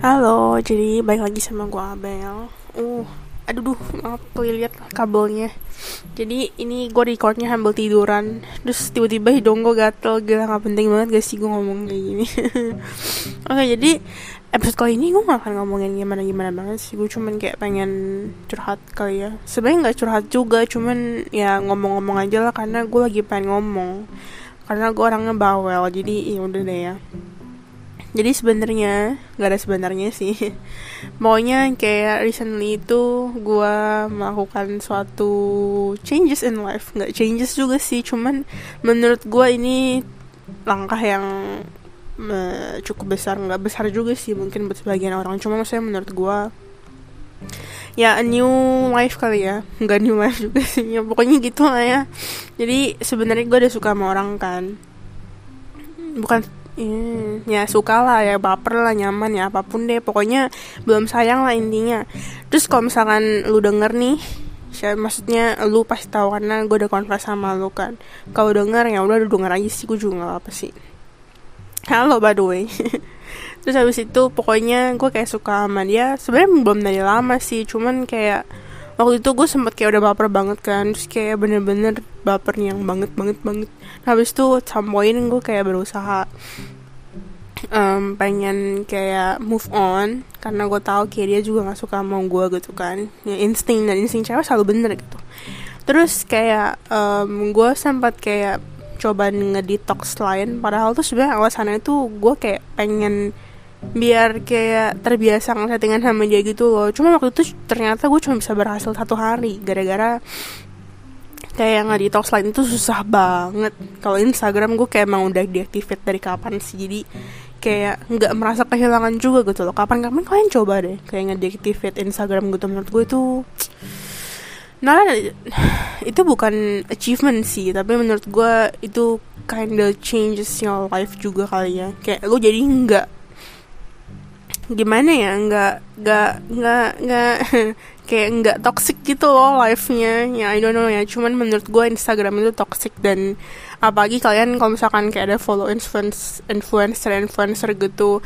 Halo, jadi balik lagi sama gue Abel. Uh, aduh, duh, maaf kelilit kabelnya. Jadi ini gue recordnya sambil tiduran. Terus tiba-tiba hidung gue gatel, gila gak penting banget gak sih gue ngomong kayak gini. Oke, jadi episode kali ini gue gak akan ngomongin gimana-gimana banget sih. Gue cuman kayak pengen curhat kali ya. Sebenarnya gak curhat juga, cuman ya ngomong-ngomong aja lah karena gue lagi pengen ngomong. Karena gue orangnya bawel, jadi ya udah deh ya jadi sebenarnya nggak ada sebenarnya sih. Maunya kayak recently itu gue melakukan suatu changes in life. Nggak changes juga sih cuman menurut gue ini langkah yang uh, cukup besar. Nggak besar juga sih mungkin buat sebagian orang. Cuma maksudnya menurut gue ya a new life kali ya. Nggak new life juga sih. Ya pokoknya gitu lah ya. Jadi sebenarnya gue udah suka sama orang kan. Bukan Hmm, ya suka lah ya baper lah nyaman ya apa pun deh pokoknya belum sayang lah intinya. Terus kalau misalkan lu denger nih saya maksudnya lu pasti tahu karena gue udah konfes sama lu kan. Kalau denger ya udah denger aja sih gue juga gak apa sih. Halo by the way. Terus habis itu pokoknya gue kayak suka sama dia sebenarnya belum dari lama sih cuman kayak waktu itu gue sempet kayak udah baper banget kan terus kayak bener-bener baper yang banget banget banget. Habis itu sampoin gue kayak berusaha um, pengen kayak move on karena gue tahu kayak dia juga nggak suka mau gue gitu kan. Ya insting dan insting cewek selalu bener gitu. Terus kayak um, gue sempat kayak coba ngedetox lain padahal tuh sebenarnya alasannya itu gue kayak pengen biar kayak terbiasa ngesettingan sama dia gitu loh. Cuma waktu itu ternyata gue cuma bisa berhasil satu hari gara-gara kayak nggak detox lain itu susah banget. Kalau Instagram gue kayak emang udah deactivate dari kapan sih? Jadi kayak nggak merasa kehilangan juga gitu loh. Kapan-kapan kalian coba deh kayak ngedeactivate Instagram gitu. Menurut gue itu nah itu bukan achievement sih. Tapi menurut gue itu kinda changes your life juga kali ya. Kayak lo jadi nggak gimana ya nggak nggak nggak nggak kayak nggak toxic gitu loh life-nya. Ya I don't know ya cuman menurut gue Instagram itu toxic dan apalagi kalian kalau misalkan kayak ada follow influence influencer influencer gitu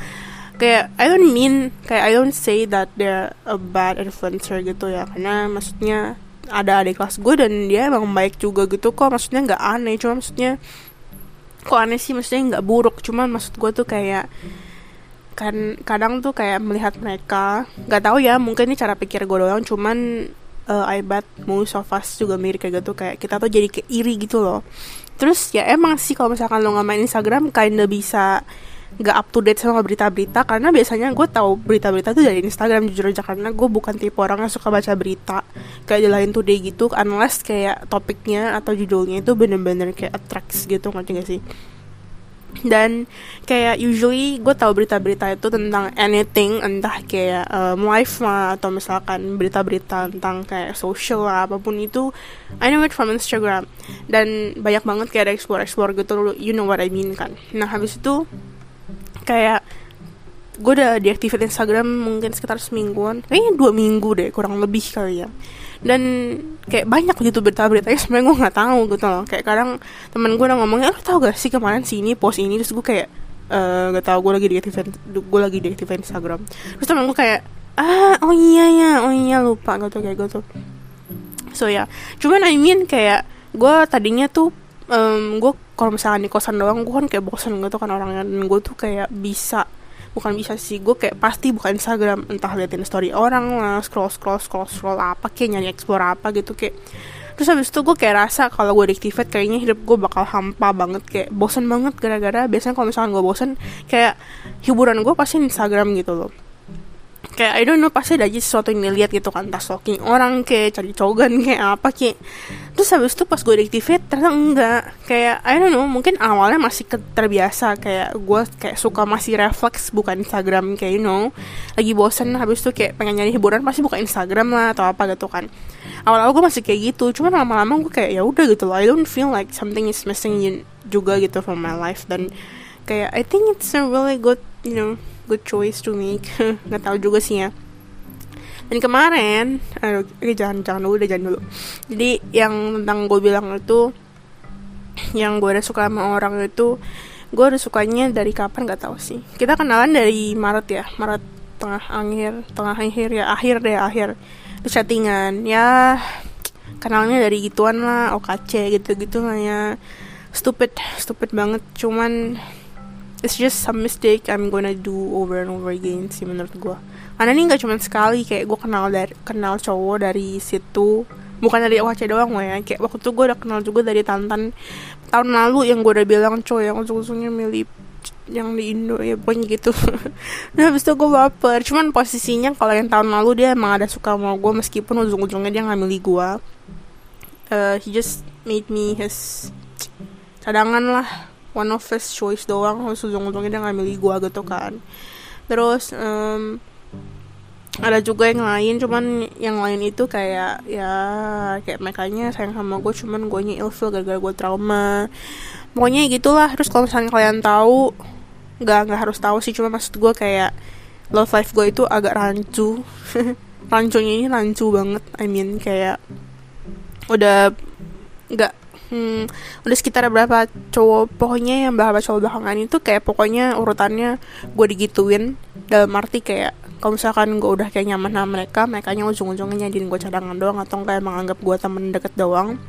kayak I don't mean kayak I don't say that they're a bad influencer gitu ya karena maksudnya ada adik kelas gue dan dia emang baik juga gitu kok maksudnya nggak aneh cuma maksudnya kok aneh sih maksudnya nggak buruk cuma maksud gue tuh kayak kan kadang tuh kayak melihat mereka nggak tahu ya mungkin ini cara pikir gue doang cuman uh, I bet most of us juga mirip kayak gitu kayak kita tuh jadi kayak iri gitu loh. Terus ya emang sih kalau misalkan lo nggak main Instagram kinda bisa nggak up to date sama berita-berita karena biasanya gue tahu berita-berita tuh dari Instagram jujur aja karena gue bukan tipe orang yang suka baca berita kayak di lain today gitu unless kayak topiknya atau judulnya itu bener-bener kayak attracts gitu ngerti sih dan kayak usually gue tahu berita-berita itu tentang anything entah kayak um, life lah atau misalkan berita-berita tentang kayak social lah apa pun itu I know it from Instagram. Dan banyak banget kayak ada explore explore gitu you know what I mean kan? Nah habis itu kayak gue udah deactivate Instagram mungkin sekitar semingguan kayaknya dua minggu deh kurang lebih kali ya dan kayak banyak gitu berita-beritanya sebenarnya gue nggak tahu gitu loh. Kayak kadang temen gue udah ngomongnya lo tau gak sih kemarin si ini post ini? Terus gue kayak eh, nggak uh, tahu gue lagi deactivate gue lagi deactivate Instagram. Terus temen gue kayak ah oh iya ya oh iya lupa gitu kayak gitu. So ya. Yeah. cuman I mean kayak gue tadinya tuh um, gue kalau misalnya di kosan doang gue kan kayak bosan gitu kan orangnya. Dan gue tuh kayak bisa bukan bisa sih. Gue kayak pasti buka Instagram entah liatin story orang lah scroll scroll scroll scroll apa kayak nyari explore apa gitu kayak. Terus habis itu gue kayak rasa kalau gue deactivate kayaknya hidup gue bakal hampa banget kayak bosen banget gara-gara biasanya kalau misalnya gue bosen kayak hiburan gue pasti Instagram gitu loh kayak I don't know pasti ada aja sesuatu yang dilihat gitu kan tas stalking orang kayak cari cogan kayak apa kayak. Terus habis itu pas gue deactivate ternyata enggak. Kayak I don't know mungkin awalnya masih terbiasa. Kayak gue kayak suka masih refleks bukan Instagram kayak you know. Lagi bosen habis itu kayak pengen nyari hiburan pasti buka Instagram lah atau apa gitu kan. Awal-awal gue masih kayak gitu cuman lama-lama gue kayak ya udah gitu loh I don't feel like something is missing juga gitu from my life. Dan kayak I think it's a really good you know good choice to make. Nggak tahu juga sih ya. Dan kemarin aduh ini jangan jangan dulu deh jangan dulu. Jadi yang tentang gue bilang itu yang gue udah suka sama orang itu gue udah sukanya dari kapan nggak tahu sih. Kita kenalan dari Maret ya Maret tengah akhir tengah akhir ya akhir deh akhir terus chattingan ya kenalnya dari gituan lah OKC gitu-gitu lah ya. Stupid stupid banget cuman it's just some mistake I'm gonna do over and over again sih menurut gue karena ini nggak cuma sekali kayak gue kenal dari kenal cowok dari situ. Bukan dari OKC doang ya kayak waktu itu gue udah kenal juga dari Tantan tahun lalu yang gue udah bilang cowok yang ujung-ujungnya milih yang di Indo ya pokoknya gitu. Nah habis itu gue baper. Cuman posisinya kalau yang tahun lalu dia emang ada suka sama gue meskipun ujung-ujungnya dia nggak milih gue uh, he just made me his cadangan lah one of his choice doang terus ujung-ujungnya dia nggak milih gue gitu kan. Terus um, ada juga yang lain cuman yang lain itu kayak ya kayak makanya sayang sama gue cuman gue ilfil gara-gara gue trauma. Pokoknya gitulah terus kalau misalnya kalian tahu nggak nggak harus tahu sih cuma maksud gue kayak love life gue itu agak rancu. Rancunya ini rancu banget I mean kayak udah nggak hmm, udah sekitar berapa cowok pokoknya yang berapa cowok belakangan itu kayak pokoknya urutannya gue digituin. Dalam arti kayak kalau misalkan gue udah kayak nyaman sama mereka mereka nya ujung-ujungnya nyadiin gue cadangan doang atau kayak menganggap gue temen deket doang.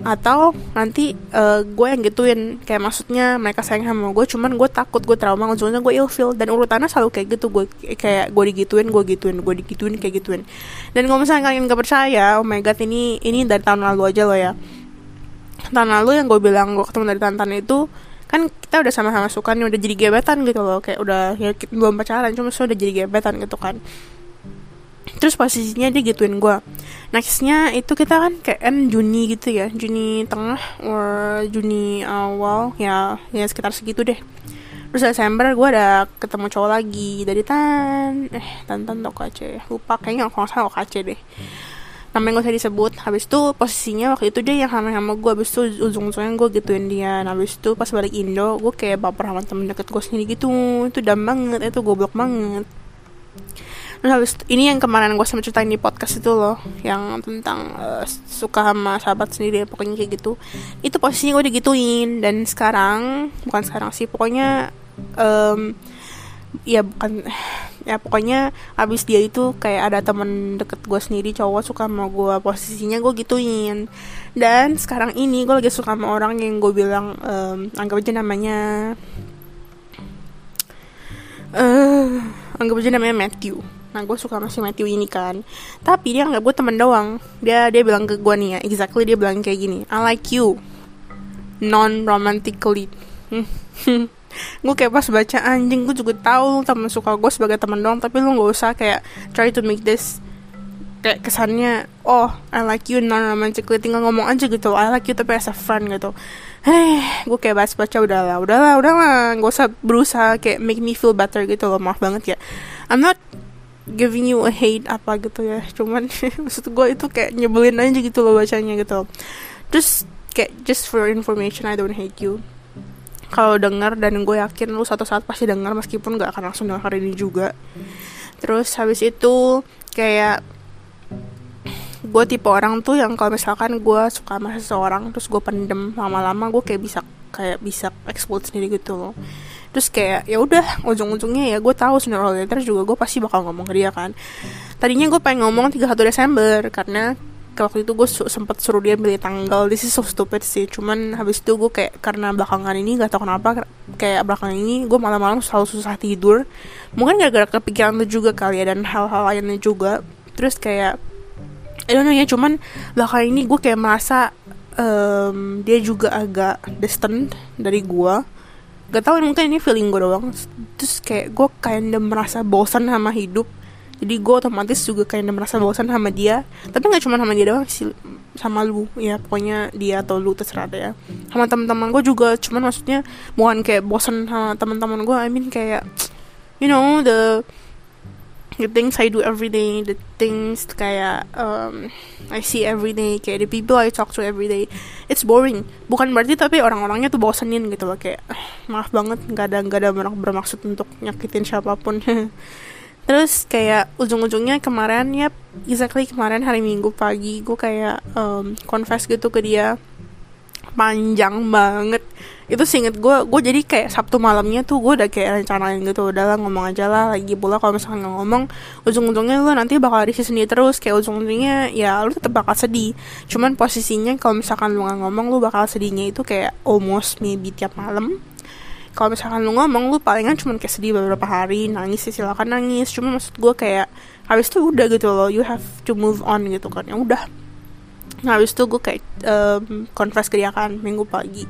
Atau nanti uh, gue yang gituin. Kayak maksudnya mereka sayang sama gue cuman gue takut gue trauma ujungnya gue ilfil dan urutannya selalu kayak gitu gue kayak gue digituin gue gituin gue digituin kayak gituin. Dan kalau misalnya kalian gak percaya oh my god ini ini dari tahun lalu aja loh ya tahun lalu yang gue bilang gue ketemu dari Tantan itu kan kita udah sama-sama suka nih udah jadi gebetan gitu loh. Kayak udah ya belum pacaran cuma sudah jadi gebetan gitu kan. Terus posisinya dia gituin gue nextnya itu kita kan kayak kan Juni gitu ya Juni tengah or Juni awal ya ya sekitar segitu deh. Terus Desember gue ada ketemu cowok lagi dari tan eh tantan toko aja lupa kayaknya kalau salah OKC deh namanya gak usah disebut. Habis itu posisinya waktu itu dia yang sama sama gue habis itu ujung-ujungnya gue gituin dia. Nah, habis itu pas balik Indo gue kayak baper sama temen deket gue sendiri gitu. Itu dam banget itu goblok banget. Terus habis ini yang kemarin gue sama ceritain di podcast itu loh Yang tentang uh, suka sama sahabat sendiri Pokoknya kayak gitu. Itu posisinya gue digituin Dan sekarang Bukan sekarang sih Pokoknya um, Ya bukan Ya pokoknya Abis dia itu kayak ada temen deket gue sendiri Cowok suka sama gue Posisinya gue gituin. Dan sekarang ini gue lagi suka sama orang yang gue bilang um, Anggap aja namanya uh, Anggap aja namanya Matthew. Nah gue suka sama si Matthew ini kan. Tapi dia nggak gue temen doang. Dia dia bilang ke gue nih ya Exactly dia bilang kayak gini I like you Non romantically Gue kayak pas baca anjing Gue juga tahu temen suka gue sebagai temen doang Tapi lu gak usah kayak Try to make this Kayak kesannya Oh I like you non romantically Tinggal ngomong aja gitu I like you tapi as a friend gitu. Hei, gue kayak baca baca udahlah, udahlah, udahlah, gak usah berusaha kayak make me feel better gitu loh, maaf banget ya. I'm not giving you a hate apa gitu ya cuman maksud gue itu kayak nyebelin aja gitu loh bacanya gitu. Terus kayak just for information I don't hate you kalau denger dan gue yakin lu satu saat pasti denger meskipun gak akan langsung denger hari ini juga. Terus habis itu kayak gue tipe orang tuh yang kalau misalkan gue suka sama seseorang terus gue pendem lama-lama gue kayak bisa kayak bisa explode sendiri gitu loh. Terus kayak ya udah ujung-ujungnya ya gue tahu sooner or later juga gue pasti bakal ngomong ke dia kan. Tadinya gue pengen ngomong 31 Desember karena waktu itu gue su sempet suruh dia pilih tanggal. This is so stupid sih. Cuman habis itu gue kayak karena belakangan ini gak tau kenapa kayak belakangan ini gue malam-malam selalu susah tidur. Mungkin gara-gara kepikiran itu juga kali ya dan hal-hal lainnya juga. Terus kayak I don't know ya cuman belakangan ini gue kayak merasa um, dia juga agak distant dari gue gak tau mungkin ini feeling gue doang. Terus kayak gue kayak merasa bosan sama hidup jadi gue otomatis juga kayak merasa bosan sama dia. Tapi nggak cuma sama dia doang sih sama lu. Ya pokoknya dia atau lu terserah deh ya. Sama teman-teman gue juga cuman maksudnya bukan kayak bosan sama teman-teman gue I mean kayak you know the the things I do every day, the things kayak um, I see every day, kayak the people I talk to every day, it's boring. Bukan berarti tapi orang-orangnya tuh bosenin gitu loh. Kayak maaf banget nggak ada nggak ada bermaksud untuk nyakitin siapa pun. Terus kayak ujung-ujungnya kemarin ya exactly kemarin hari Minggu pagi gue kayak um, confess gitu ke dia. Panjang banget. Itu seinget gue gue jadi kayak sabtu malamnya tuh gue udah kayak rencanain gitu udahlah ngomong aja lah lagi pula kalau misalkan nggak ngomong ujung-ujungnya lu nanti bakal risih sendiri terus. Kayak ujung-ujungnya ya lu tetap bakal sedih. Cuman posisinya kalau misalkan lu nggak ngomong lu bakal sedihnya itu kayak almost maybe tiap malam kalau misalkan lu ngomong lu palingan cuma kayak sedih beberapa hari nangis sih silakan nangis. Cuma maksud gue kayak habis itu udah gitu loh you have to move on gitu kan. Ya udah. Nah habis itu gue kayak um, confess ke dia kan minggu pagi.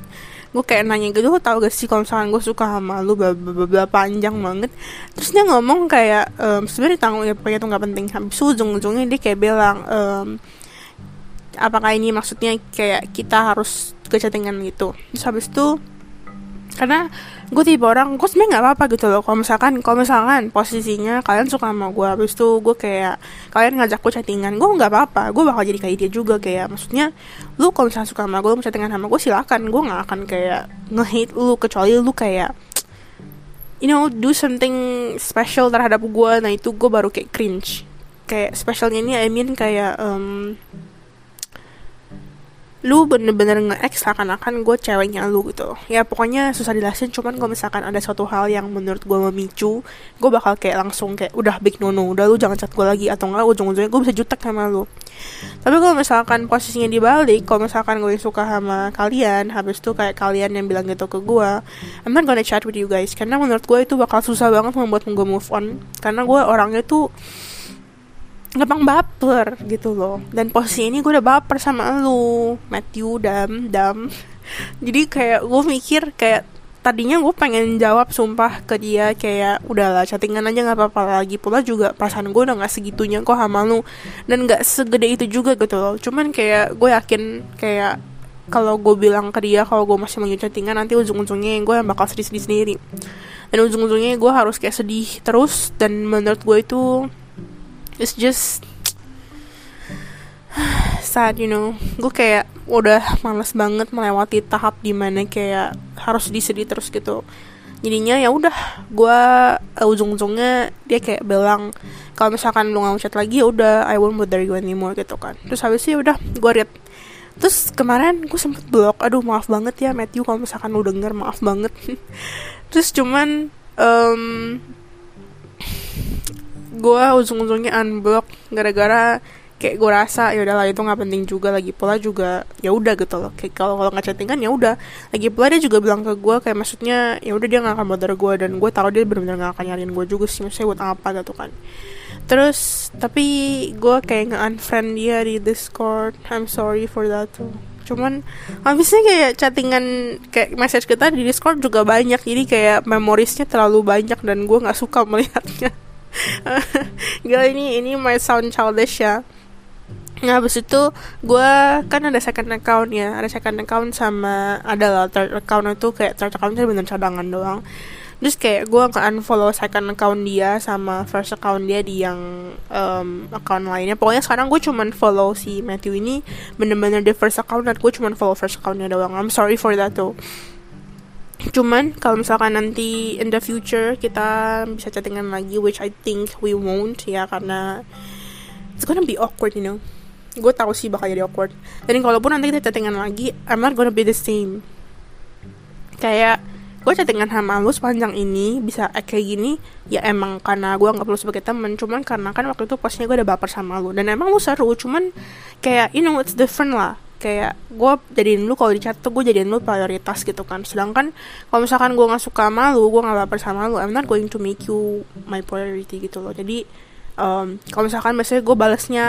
Gue kayak nanya gitu lo tau gak sih kalau misalkan gue suka sama lu bla panjang banget. Terus dia ngomong kayak um, sebenarnya tanggung pokoknya itu nggak penting. Habis itu ujung-ujungnya dia kayak bilang um, apakah ini maksudnya kayak kita harus kechattingan gitu. Terus habis itu karena gue tipe orang gue sebenarnya nggak apa-apa gitu loh. Kalau misalkan kalau misalkan posisinya kalian suka sama gue habis itu gue kayak kalian ngajak gue chattingan gue nggak apa-apa. Gue bakal jadi kayak dia juga kayak maksudnya lu kalau misalnya suka sama gue mau chattingan sama gue silakan. Gue nggak akan kayak ngehit lu kecuali lu kayak you know do something special terhadap gue. Nah itu gue baru kayak cringe. Kayak specialnya ini I mean kayak um, lu bener-bener nge-ex seakan-akan gue ceweknya lu gitu. Ya pokoknya susah dijelasin cuman kalau misalkan ada suatu hal yang menurut gue memicu gue bakal kayak langsung kayak udah big no no udah lu jangan chat gue lagi atau enggak ujung-ujungnya gue bisa jutek sama lu. Tapi kalau misalkan posisinya dibalik kalau misalkan gue suka sama kalian habis itu kayak kalian yang bilang gitu ke gue I'm not gonna chat with you guys. Karena menurut gue itu bakal susah banget membuat gue move on. Karena gue orangnya tuh gampang baper gitu loh. Dan posisi ini gue udah baper sama lu Matthew dam dam. Jadi kayak gue mikir kayak tadinya gue pengen jawab sumpah ke dia kayak udahlah chattingan aja nggak apa-apa lagi. Pula juga perasaan gue udah nggak segitunya kok sama lu. Dan nggak segede itu juga gitu loh. Cuman kayak gue yakin kayak kalau gue bilang ke dia kalau gue masih mau chattingan nanti ujung-ujungnya gue yang bakal sedih-sedih sendiri dan ujung-ujungnya gue harus kayak sedih terus. Dan menurut gue itu it's just sad you know. Gue kayak udah males banget melewati tahap di mana kayak harus disedih terus gitu. Jadinya ya udah gue uh, ujung-ujungnya dia kayak bilang kalau misalkan lu nggak chat lagi ya udah I won't bother you anymore gitu kan. Terus habis itu ya udah gue read. Terus kemarin gue sempet blok aduh maaf banget ya Matthew kalau misalkan lu denger maaf banget. Terus cuman um, gue ujung-ujungnya unblock gara-gara kayak gue rasa ya udahlah itu nggak penting juga. Lagi pula juga ya udah gitu loh. Kayak kalau kalau nggak chattingan ya udah. Lagi pula dia juga bilang ke gue kayak maksudnya ya udah dia nggak akan bother gue dan gue tahu dia benar-benar nggak akan nyariin gue juga sih maksudnya buat apa gitu kan. Terus tapi gue kayak nge unfriend dia di discord. I'm sorry for that. Too cuman habisnya kayak chattingan kayak message kita di discord juga banyak. Jadi kayak memorisnya terlalu banyak dan gue nggak suka melihatnya Gila ini ini my sound childish ya. Nah habis itu gue kan ada second account ya. Ada second account sama ada lah third account itu kayak third account itu bener cadangan doang. Terus kayak gue nge unfollow second account dia sama first account dia di yang um, account lainnya. Pokoknya sekarang gue cuman follow si Matthew ini bener-bener di first account dan gue cuman follow first accountnya doang. I'm sorry for that tuh cuman kalau misalkan nanti in the future kita bisa chattingan lagi which I think we won't ya karena it's gonna be awkward you know. Gue tahu sih bakal jadi awkward. Dan kalaupun nanti kita chattingan lagi I'm not gonna be the same. Kayak gue chattingan sama lu sepanjang ini bisa kayak gini ya emang karena gue nggak perlu sebagai temen cuman karena kan waktu itu posnya gue udah baper sama lu. Dan emang lu seru cuman kayak you know it's different lah kayak gue jadiin lu kalau di chat tuh gue jadiin lu prioritas gitu kan. Sedangkan kalau misalkan gue nggak suka sama lu gue nggak baper sama lu I'm not going to make you my priority gitu loh. Jadi um, kalau misalkan biasanya gue balesnya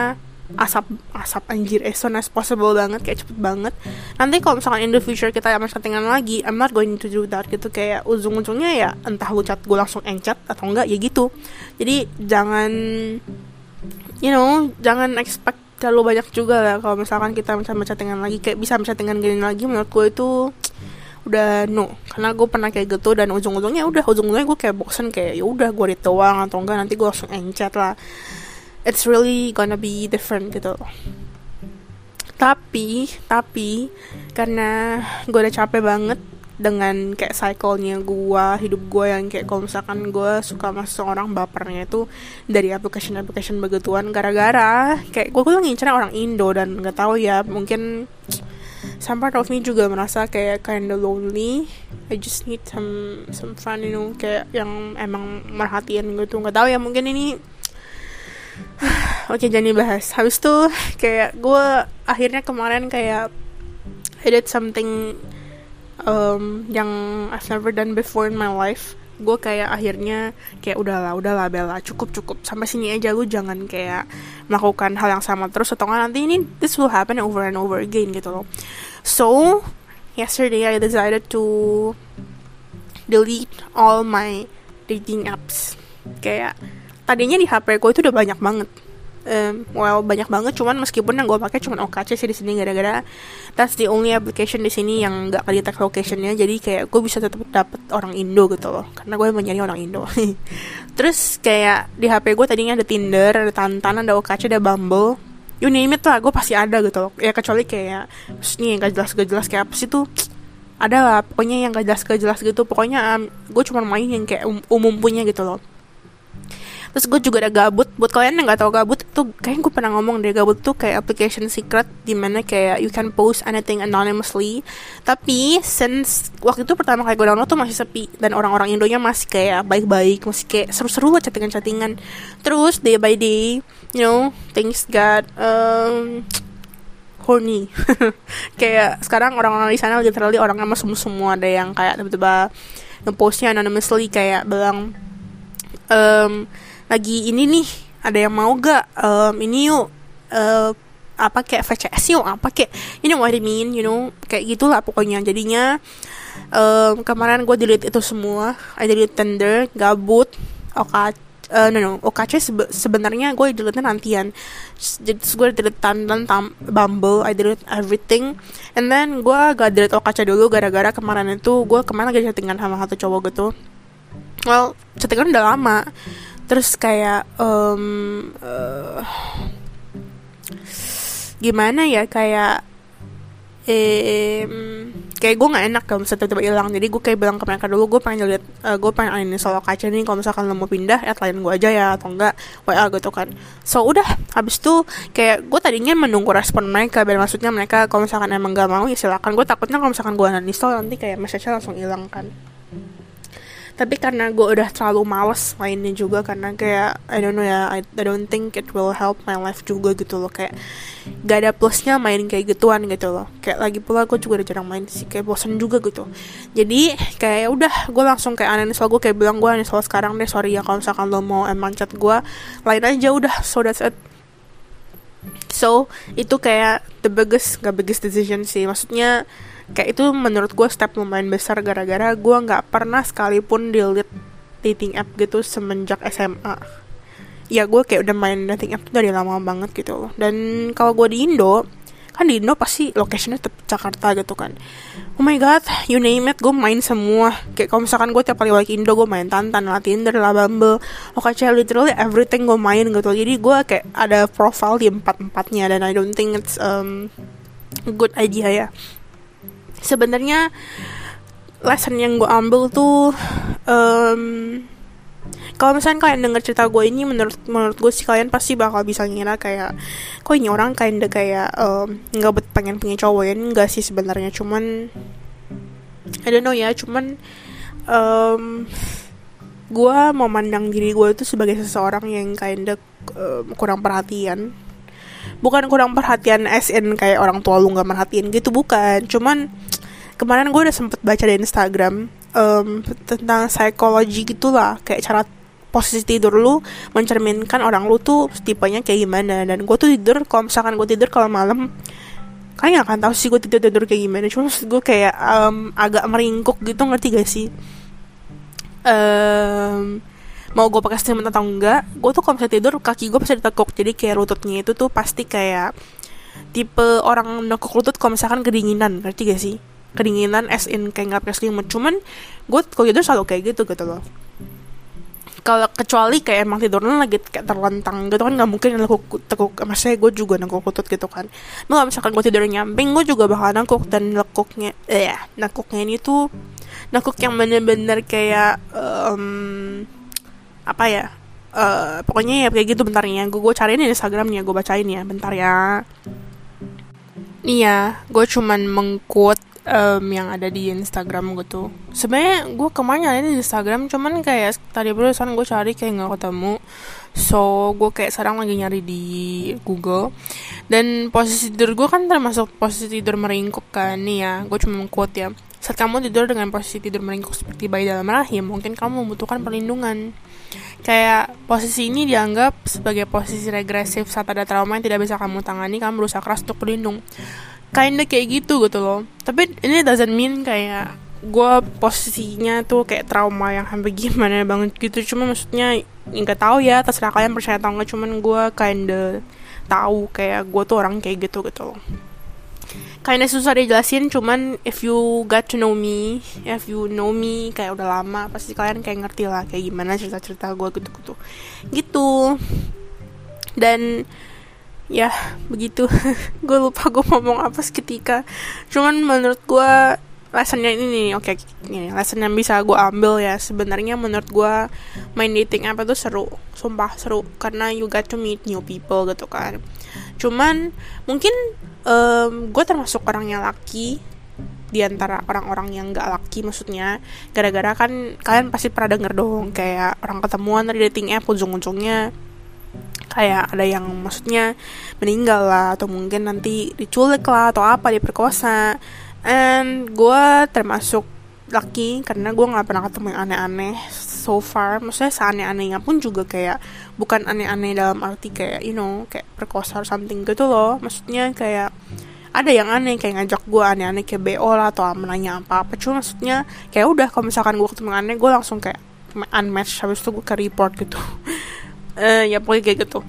asap asap anjir as soon as possible banget kayak cepet banget. Nanti kalau misalkan in the future kita sama chattingan lagi I'm not going to do that gitu. Kayak ujung-ujungnya ya entah lu chat gue langsung enchat atau enggak ya gitu. Jadi jangan you know jangan expect terlalu banyak juga lah kalau misalkan kita sama chattingan lagi kayak bisa chattingan gini lagi menurut gue itu udah no. Karena gue pernah kayak gitu dan ujung-ujungnya udah ujung-ujungnya gue kayak bosen kayak ya udah gue doang atau enggak nanti gue langsung enchat lah. It's really gonna be different gitu. Tapi tapi karena gue udah capek banget dengan kayak cyclenya gue hidup gue yang kayak kalau misalkan gue suka sama seorang bapernya itu dari application application begituan gara-gara kayak gue tuh ngincernya orang Indo dan nggak tahu ya mungkin some part of me juga merasa kayak kinda lonely. I just need some some fun you know kayak yang emang merhatiin gitu. Nggak tahu ya mungkin ini Oke jadi bahas. Habis itu kayak gue akhirnya kemarin kayak I did something um, yang I've never done before in my life gue kayak akhirnya kayak udahlah udahlah Bella cukup cukup. Sampai sini aja lu jangan kayak melakukan hal yang sama terus atau nanti ini this will happen over and over again gitu loh. So yesterday I decided to delete all my dating apps. Kayak tadinya di HP gue itu udah banyak banget um, well banyak banget cuman meskipun yang gue pakai cuman OKC sih di sini gara-gara that's the only application di sini yang nggak detect locationnya jadi kayak gue bisa tetap dapet orang Indo gitu loh. Karena gue mencari orang Indo. Terus kayak di HP gue tadinya ada Tinder ada Tantan ada OKC ada Bumble. You name it lah gue pasti ada gitu loh. Ya kecuali kayak nih yang gak jelas gak jelas kayak apa sih tuh? Ada lah pokoknya yang gak jelas gak jelas gitu. Pokoknya um, gue cuma main yang kayak um, umum punya gitu loh terus gue juga ada gabut. Buat kalian yang nggak tahu gabut tuh kayaknya gue pernah ngomong deh gabut tuh kayak application secret di mana kayak you can post anything anonymously. Tapi since waktu itu pertama kali gue download tuh masih sepi dan orang-orang Indonya masih kayak baik-baik masih kayak seru-seru lah chattingan-chattingan. Terus day by day you know things got um, horny. Kayak sekarang orang-orang di sana literally orangnya mesum semua ada yang kayak tiba-tiba ngepostnya anonymously kayak bilang um, lagi ini nih ada yang mau gak? Um, ini yuk uh, apa kayak VCS yuk apa kayak you know what I mean you know kayak gitulah pokoknya. Jadinya um, kemarin gue delete itu semua I delete Tinder gabut oke uh, no no OKC sebe sebenarnya gue delete nantian. Jadi gue delete Tantan tam Bumble I delete everything. And then gue gak delete OKC dulu gara-gara kemarin itu gue kemarin lagi chattingan sama satu cowok gitu. Well chattingan udah lama terus kayak um, uh, gimana ya kayak eh kayak gue nggak enak kalau misalnya tiba-tiba hilang. Jadi gue kayak bilang ke mereka dulu gue pengen lihat uh, gue pengen ini solo kaca nih kalau misalkan lo mau pindah ya lain gue aja ya atau enggak wa gitu kan. So udah habis itu kayak gue tadinya menunggu respon mereka biar maksudnya mereka kalau misalkan emang gak mau ya silakan. Gue takutnya kalau misalkan gue uninstall nanti kayak message langsung hilang kan tapi karena gue udah terlalu males mainnya juga karena kayak I don't know ya I, I don't think it will help my life juga gitu loh. Kayak gak ada plusnya main kayak gituan gitu loh. Kayak lagi pula gue juga udah jarang main sih kayak bosan juga gitu. Jadi kayak udah gue langsung kayak aneh soal gue kayak bilang gue soal sekarang deh sorry ya kalau misalkan lo mau emang chat gue lain aja udah so that's it. So itu kayak the biggest gak biggest decision sih. Maksudnya kayak itu menurut gue step lumayan besar gara-gara gue nggak pernah sekalipun delete dating app gitu semenjak SMA ya gue kayak udah main dating app dari lama banget gitu loh. Dan kalau gue di Indo kan di Indo pasti locationnya tetap Jakarta gitu kan. Oh my god you name it gue main semua. Kayak kalau misalkan gue tiap kali balik Indo gue main Tantan lah Tinder lah Bumble. Oke okay, literally everything gue main gitu jadi gue kayak ada profile di empat empatnya dan I don't think it's um, good idea ya sebenarnya lesson yang gue ambil tuh um, kalau misalnya kalian denger cerita gue ini menurut menurut gue sih kalian pasti bakal bisa ngira kayak kok ini orang kinda kayak nggak um, pengen punya cowok ya? Enggak sih sebenarnya. Cuman I don't know ya. Cuman um, gue memandang diri gue itu sebagai seseorang yang kinda um, kurang perhatian. Bukan kurang perhatian SN kayak orang tua lu nggak merhatiin gitu bukan. Cuman kemarin gue udah sempet baca di Instagram um, tentang psikologi gitulah kayak cara posisi tidur lu mencerminkan orang lu tuh tipenya kayak gimana. Dan gue tuh tidur kalau misalkan gue tidur kalau malam kalian gak akan tahu sih gue tidur tidur kayak gimana. Cuma maksud gue kayak um, agak meringkuk gitu ngerti gak sih? Um, mau gue pakai selimut atau enggak gue tuh kalau misalnya tidur kaki gue pasti ditekuk. Jadi kayak lututnya itu tuh pasti kayak tipe orang nekuk lutut kalau misalkan kedinginan ngerti gak sih kedinginan as in kayak nggak pakai selimut. Cuman gue kalau tidur selalu kayak gitu gitu loh. Kalau kecuali kayak emang tidurnya lagi kayak terlentang gitu kan nggak mungkin nekuk tekuk maksudnya gue juga nekuk lutut gitu kan. Nah misalkan gue tidur nyamping gue juga bakal nekuk dan nekuknya eh ya nekuknya ini tuh nekuk yang bener-bener kayak um, apa ya uh, pokoknya ya kayak gitu bentarnya. Gue gue cariin di Instagramnya gue bacain ya bentar ya. Iya, gue cuman mengquote um, yang ada di Instagram gitu. Sebenarnya gue ke mana ini di Instagram, cuman kayak tadi barusan gue cari kayak nggak ketemu. So gue kayak sekarang lagi nyari di Google. Dan posisi tidur gue kan termasuk posisi tidur meringkuk kan nih ya. Gue cuma mengquote ya. Saat kamu tidur dengan posisi tidur meringkuk seperti bayi dalam rahim, mungkin kamu membutuhkan perlindungan. Kayak posisi ini dianggap sebagai posisi regresif saat ada trauma yang tidak bisa kamu tangani, kamu berusaha keras untuk berlindung. Kinda kayak gitu gitu loh. Tapi ini doesn't mean kayak gue posisinya tuh kayak trauma yang hampir gimana banget gitu. Cuma maksudnya nggak tahu ya terserah kalian percaya atau nggak. Cuman gue kinda tahu kayak gue tuh orang kayak gitu gitu loh. Kinda susah dijelasin cuman if you got to know me if you know me kayak udah lama pasti kalian kayak ngerti lah kayak gimana cerita-cerita gue gitu-gitu. Gitu. Dan ya begitu. Gue lupa gue ngomong apa seketika. Cuman menurut gue lessonnya ini nih oke okay, ini lesson yang bisa gue ambil ya. Sebenarnya menurut gue main dating apa tuh seru sumpah seru. Karena you got to meet new people gitu kan. Cuman mungkin um, gue termasuk orang yang laki di antara orang-orang yang gak laki maksudnya. Gara-gara kan kalian pasti pernah denger dong kayak orang ketemuan dari dating app ujung-ujungnya kayak ada yang maksudnya meninggal lah atau mungkin nanti diculik lah atau apa diperkosa. And gue termasuk laki karena gue nggak pernah ketemu yang aneh-aneh so far. Maksudnya seaneh-anehnya pun juga kayak bukan aneh-aneh dalam arti kayak you know kayak perkosa or something gitu loh. Maksudnya kayak ada yang aneh kayak ngajak gue aneh-aneh kayak BO lah atau menanya apa-apa. Cuma maksudnya kayak udah kalau misalkan gue ketemu aneh gue langsung kayak unmatch habis itu gue ke report gitu uh, ya pokoknya kayak gitu.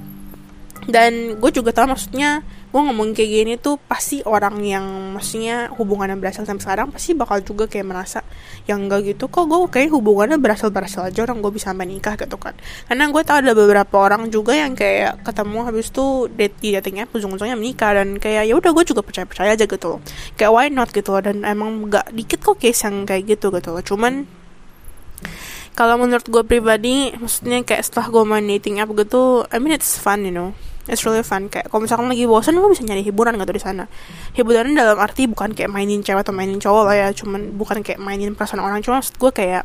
Dan gue juga tau maksudnya gue ngomong kayak gini tuh pasti orang yang maksudnya hubungannya berasal sampai sekarang pasti bakal juga kayak merasa yang enggak gitu kok gue kayak hubungannya berasal berasal aja orang gue bisa sampai nikah gitu kan. Karena gue tau ada beberapa orang juga yang kayak ketemu habis tuh date di datingnya ujung-ujungnya menikah dan kayak ya udah gue juga percaya percaya aja gitu loh. Kayak why not? gitu loh. Dan emang gak dikit kok case yang kayak gitu gitu loh. Cuman kalau menurut gue pribadi maksudnya kayak setelah gue main dating app gitu I mean it's fun you know. It's really fun. Kayak kalau misalkan lagi bosan lo bisa nyari hiburan gitu di sana. Hiburan dalam arti bukan kayak mainin cewek atau mainin cowok lah ya cuman bukan kayak mainin perasaan orang. Cuma maksud gue kayak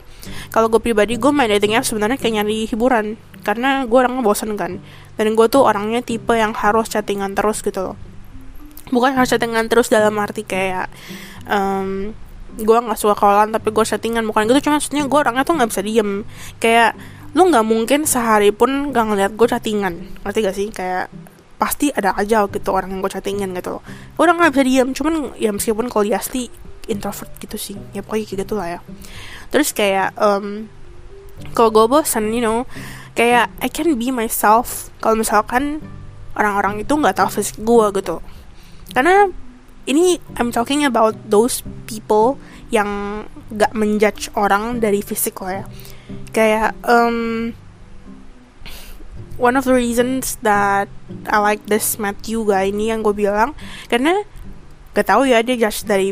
kalau gue pribadi gue main dating app sebenarnya kayak nyari hiburan. Karena gue orangnya bosan kan. Dan gue tuh orangnya tipe yang harus chattingan terus gitu loh. Bukan harus chattingan terus dalam arti kayak um, gue nggak suka kawalan tapi gue chattingan bukan gitu. Cuma maksudnya gue orangnya tuh nggak bisa diem. Kayak lu nggak mungkin sehari pun gak ngeliat gue chattingan. Ngerti gak sih? Kayak pasti ada aja gitu orang yang gue chattingan gitu loh. Orang nggak bisa diam cuman ya meskipun kalau dia asli introvert gitu sih. Ya pokoknya kayak gitu lah ya. Terus kayak um, kalau gue bosan you know kayak I can be myself. Kalau misalkan orang-orang itu nggak tahu fisik gue gitu. Karena ini I'm talking about those people yang gak menjudge orang dari fisik loh ya. Kayak um, one of the reasons that I like this Matthew guy ini yang gue bilang karena gak tahu ya dia just dari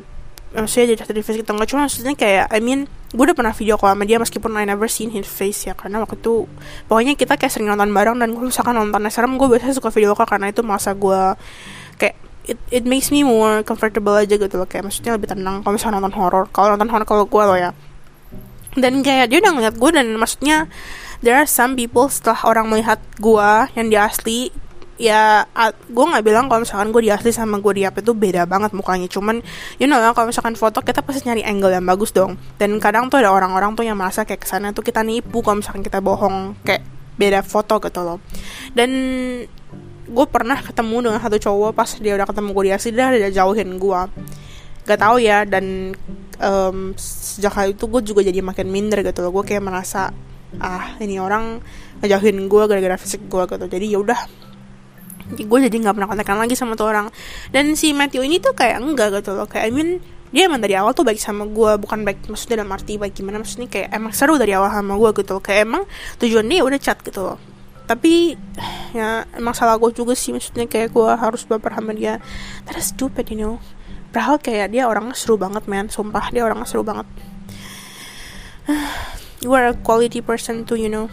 maksudnya dia just dari face atau enggak cuma maksudnya kayak I mean gue udah pernah video call sama dia meskipun I never seen his face ya karena waktu itu pokoknya kita kayak sering nonton bareng dan gue misalkan nonton serem gue biasanya suka video call karena itu masa gue it, it makes me more comfortable aja gitu loh. Kayak maksudnya lebih tenang kalau misalnya nonton horror. Kalau nonton horror kalau gue loh ya. Dan kayak dia udah ngeliat gue dan maksudnya there are some people setelah orang melihat gue yang di asli ya gue nggak bilang kalau misalkan gue di asli sama gue di apa itu beda banget mukanya. Cuman you know kalau misalkan foto kita pasti nyari angle yang bagus dong. Dan kadang tuh ada orang-orang tuh yang merasa kayak ke sana tuh kita nipu kalau misalkan kita bohong. Kayak beda foto gitu loh. Dan gue pernah ketemu dengan satu cowok pas dia udah ketemu gue di asli dia jauhin gue gak tau ya dan um, sejak hari itu gue juga jadi makin minder gitu loh. Gue kayak merasa ah ini orang ngejauhin gue gara-gara fisik gue gitu. Jadi ya udah gue jadi nggak pernah kontekan lagi sama tuh orang. Dan si Matthew ini tuh kayak enggak gitu loh. Kayak I mean dia emang dari awal tuh baik sama gue bukan baik maksudnya dalam arti baik gimana maksudnya kayak emang seru dari awal sama gue gitu loh. Kayak emang tujuan dia udah chat gitu loh tapi ya emang salah gue juga sih maksudnya kayak gue harus baper sama dia. That is stupid you know. Padahal kayak dia orangnya seru banget man. Sumpah dia orangnya seru banget. You are a quality person too you know.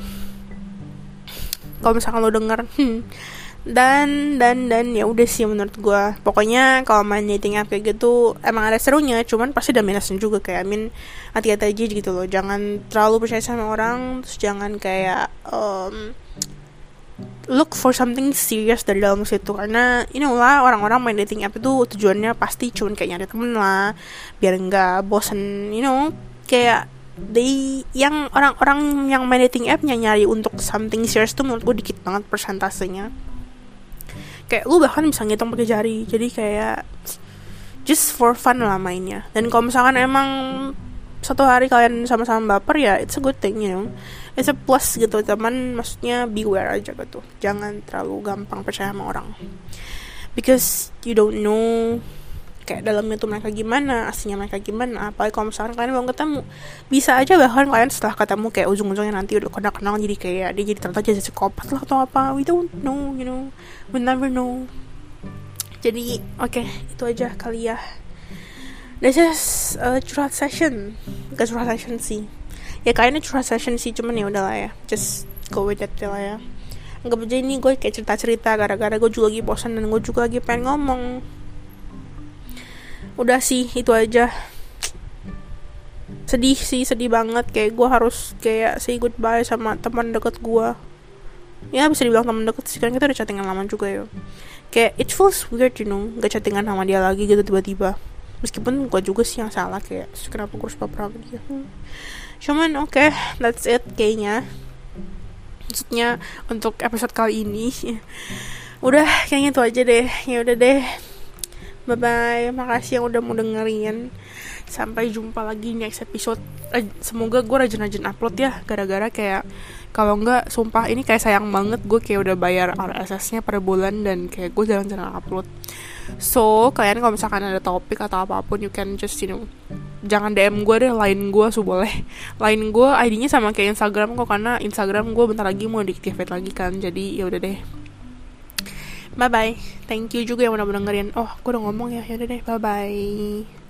Kalau misalkan lo denger hmm, dan dan dan ya udah sih menurut gue pokoknya kalau main dating app kayak gitu emang ada serunya cuman pasti ada minusnya juga. Kayak I mean hati-hati aja gitu loh. Jangan terlalu percaya sama orang terus jangan kayak um, look for something serious dari dalam situ. Karena you know lah orang-orang main dating app itu tujuannya pasti cuman kayak nyari temen lah biar enggak bosen you know. Kayak they yang orang-orang yang main dating app nyari untuk something serious tuh menurut gue dikit banget persentasenya. Kayak lu bahkan bisa ngitung pakai jari. Jadi kayak just for fun lah mainnya. Dan kalau misalkan emang satu hari kalian sama-sama baper ya it's a good thing you know it's a plus gitu teman. Maksudnya beware aja gitu jangan terlalu gampang percaya sama orang. Because you don't know kayak dalamnya tuh mereka gimana aslinya mereka gimana. Apalagi kalau misalkan kalian belum ketemu bisa aja bahkan kalian setelah ketemu kayak ujung-ujungnya nanti udah kenal kenal jadi kayak dia jadi ternyata jadi psikopat lah atau apa. We don't know you know. We never know. Jadi oke okay, itu aja kali ya. This is a curhat session. Gak curhat session sih ya kayaknya curhat session sih cuman ya udahlah ya. Just go with it lah ya. Enggak aja ini gue kayak cerita-cerita gara-gara gue juga lagi bosan dan gue juga lagi pengen ngomong. Udah sih itu aja. Sedih sih sedih banget. Kayak gue harus kayak say goodbye sama teman deket gue. Ya bisa dibilang teman deket sih kan kita udah chattingan lama juga ya. Kayak it feels weird you know gak chattingan sama dia lagi gitu tiba-tiba. Meskipun gue juga sih yang salah kayak kenapa gue harus baper sama dia? hmm. Cuman oke okay, that's it kayaknya maksudnya untuk episode kali ini udah kayaknya itu aja deh ya udah deh Bye bye, makasih yang udah mau dengerin. Sampai jumpa lagi next episode. Eh, semoga gue rajin-rajin upload ya, gara-gara kayak kalau enggak sumpah ini kayak sayang banget gue kayak udah bayar RSS-nya per bulan dan kayak gue jarang-jarang upload. So, kalian kalau misalkan ada topik atau apa pun you can just you know jangan DM gue deh, lain gue su boleh. Lain gue ID-nya sama kayak Instagram kok karena Instagram gue bentar lagi mau deactivate lagi kan. Jadi ya udah deh bye bye thank you juga yang udah dengerin oh aku udah ngomong ya yaudah deh bye bye